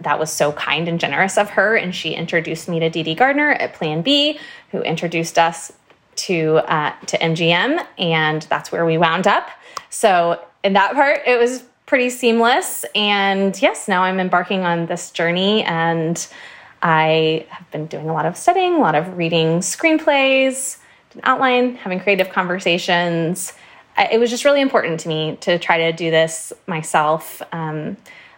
That was so kind and generous of her. And she introduced me to Dede Gardner at Plan B, who introduced us to uh, to MGM, and that's where we wound up. So in that part, it was pretty seamless. And yes, now I'm embarking on this journey, and I have been doing a lot of studying, a lot of reading screenplays, an outline, having creative conversations, it was just really important to me to try to do this myself. Um,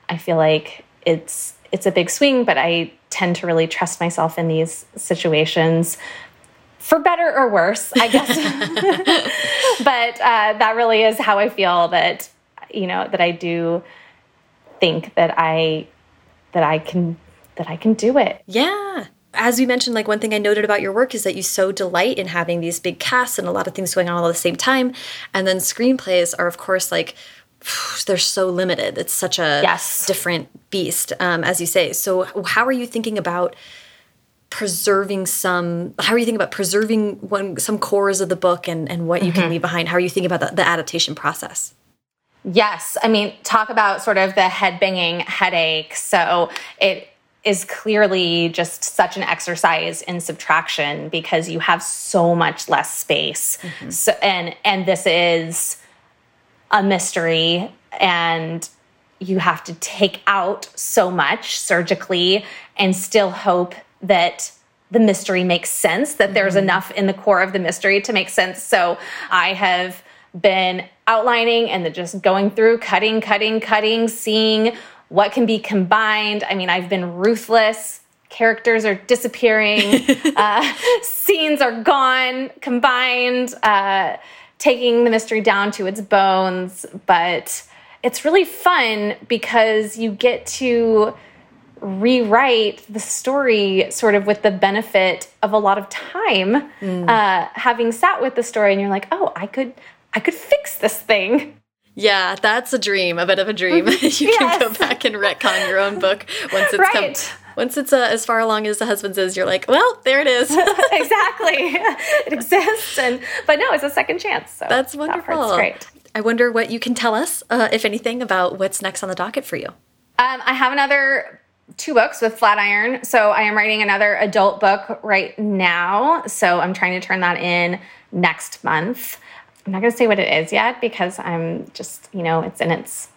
I feel like it's it's a big swing, but I tend to really trust myself in these situations, for better or worse, I guess. but uh, that really is how I feel. That you know that I do think that I that I can that I can do it. Yeah as we mentioned, like one thing I noted about your work is that you so delight in having these big casts and a lot of things going on all at the same time. And then screenplays are, of course, like they're so limited. It's such a yes. different beast, um, as you say. So, how are you thinking about preserving some? How are you thinking about preserving one some cores of the book and and what you mm -hmm. can mm-hmm. leave behind? How are you thinking about the, the adaptation process? Yes, I mean, talk about sort of the head banging headache. So it is clearly just such an exercise in subtraction because you have so much less space. Mm-hmm. So and and this is a mystery and you have to take out so much surgically and still hope that the mystery makes sense that mm-hmm. there's enough in the core of the mystery to make sense. So I have been outlining and then just going through cutting cutting cutting seeing what can be combined. I mean, I've been ruthless. Characters are disappearing, uh, scenes are gone, combined, uh, taking the mystery down to its bones. But it's really fun because you get to rewrite the story sort of with the benefit of a lot of time mm. uh, having sat with the story and you're like oh i could i could fix this thing yeah, that's a dream, a bit of a dream. you yes. can go back and retcon your own book once it's right. come Once it's uh, as far along as the husband's is, you're like, well, there it is. exactly. it exists. And but no, it's a second chance. So that's wonderful. That's great. I wonder what you can tell us, uh, if anything, about what's next on the docket for you. Um, I have another two books with Flatiron. So I am writing another adult book right now. So I'm trying to turn that in next month. I'm not going to say what it is yet because I'm just, you know, it's in its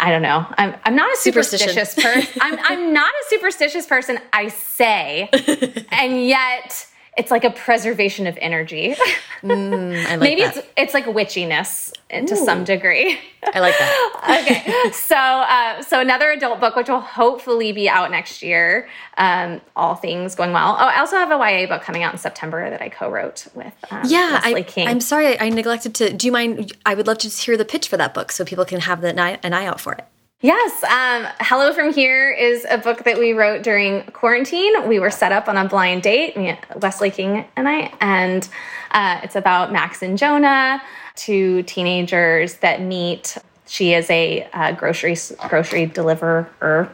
I don't know. I'm I'm not a superstitious person. I'm I'm not a superstitious person, I say. and yet it's like a preservation of energy. Mm, like Maybe that. it's it's like witchiness Ooh. to some degree. I like that. okay, so uh, so another adult book, which will hopefully be out next year. Um, all things going well. Oh, I also have a YA book coming out in September that I co-wrote with um, yeah. Wesley I, King. I'm sorry, I, neglected to. Do you mind? I would love to hear the pitch for that book so people can have the, an eye out for it. Yes. Um, Hello from Here is a book that we wrote during quarantine. We were set up on a blind date, Wesley King and I, and uh, it's about Max and Jonah, two teenagers that meet. She is a uh, grocery grocery deliverer.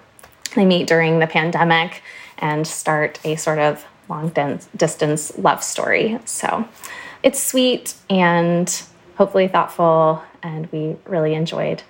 They meet during the pandemic and start a sort of long distance love story. So it's sweet and hopefully thoughtful, and we really enjoyed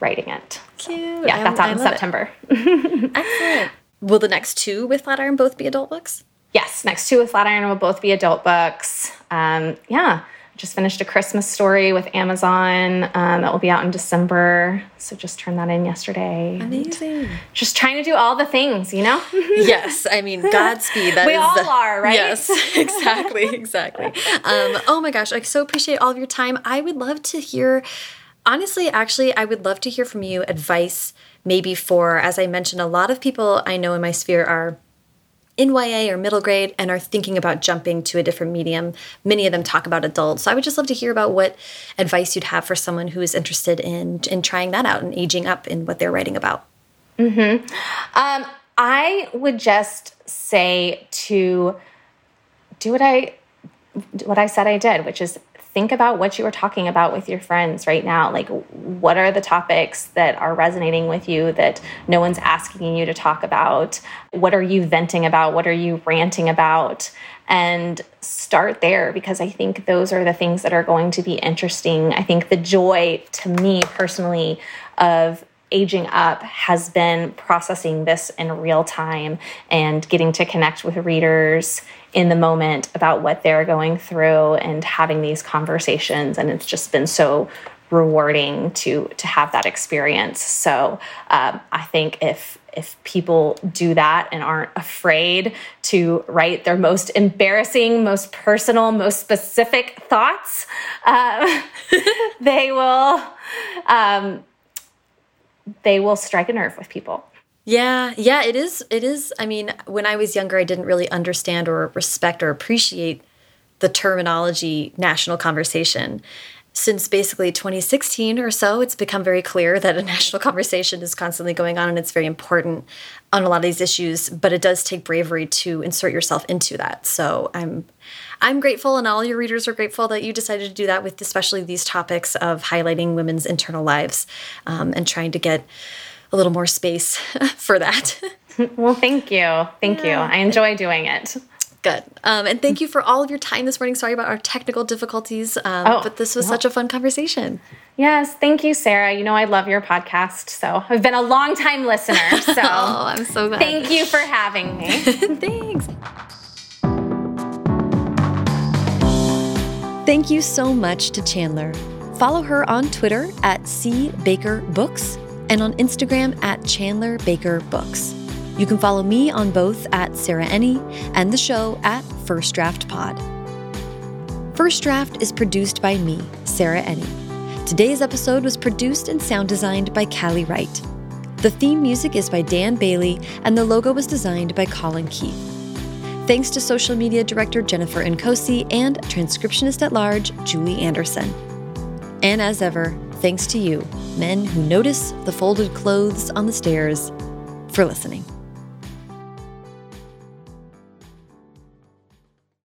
writing it. Cute. Yeah, that's out in September. Excellent. Will the next two with Flatiron both be adult books? Yes, next two with Flatiron will both be adult books. Um, yeah, just finished a Christmas story with Amazon um, that will be out in December. So just turned that in yesterday. Amazing. Just trying to do all the things, you know? yes. I mean, Godspeed. That we all the, are, right? Yes, exactly. Exactly. Um, oh my gosh. I so appreciate all of your time. I would love to hear honestly, actually, I would love to hear from you advice maybe for, as I mentioned, a lot of people I know in my sphere are in YA or middle grade and are thinking about jumping to a different medium. Many of them talk about adults. So I would just love to hear about what advice you'd have for someone who is interested in in trying that out and aging up in what they're writing about. Mm-hmm. Um, I would just say to do what I what I said I did, which is think about what you are talking about with your friends right now. Like, what are the topics that are resonating with you that no one's asking you to talk about? What are you venting about? What are you ranting about? And start there because I think those are the things that are going to be interesting. I think the joy to me personally of aging up has been processing this in real time and getting to connect with readers in the moment about what they're going through and having these conversations and it's just been so rewarding to to have that experience so um, i think if if people do that and aren't afraid to write their most embarrassing most personal most specific thoughts uh, they will um, they will strike a nerve with people. Yeah, yeah, it is. It is. I mean, when I was younger, I didn't really understand or respect or appreciate the terminology national conversation. Since basically 2016 or so, it's become very clear that a national conversation is constantly going on and it's very important on a lot of these issues, but it does take bravery to insert yourself into that. So I'm I'm grateful, and all your readers are grateful that you decided to do that with especially these topics of highlighting women's internal lives um, and trying to get a little more space for that. well, thank you. Thank yeah. you. I enjoy doing it. Good. Um, and thank you for all of your time this morning. Sorry about our technical difficulties, um, oh, but this was such a fun conversation. Yes, thank you, Sarah. You know I love your podcast, so I've been a long time listener. So oh, I'm so glad. Thank you for having me. Thanks. Thank you so much to Chandler. Follow her on Twitter at C Baker Books and on Instagram at Chandler Baker Books. You can follow me on both at Sarah Enni and the show at First Draft Pod. First Draft is produced by me, Sarah Enni. Today's episode was produced and sound designed by Callie Wright. The theme music is by Dan Bailey, and the logo was designed by Colin Keith. Thanks to social media director Jennifer Nkosi and transcriptionist at large Julie Anderson. And as ever, thanks to you, men who notice the folded clothes on the stairs, for listening.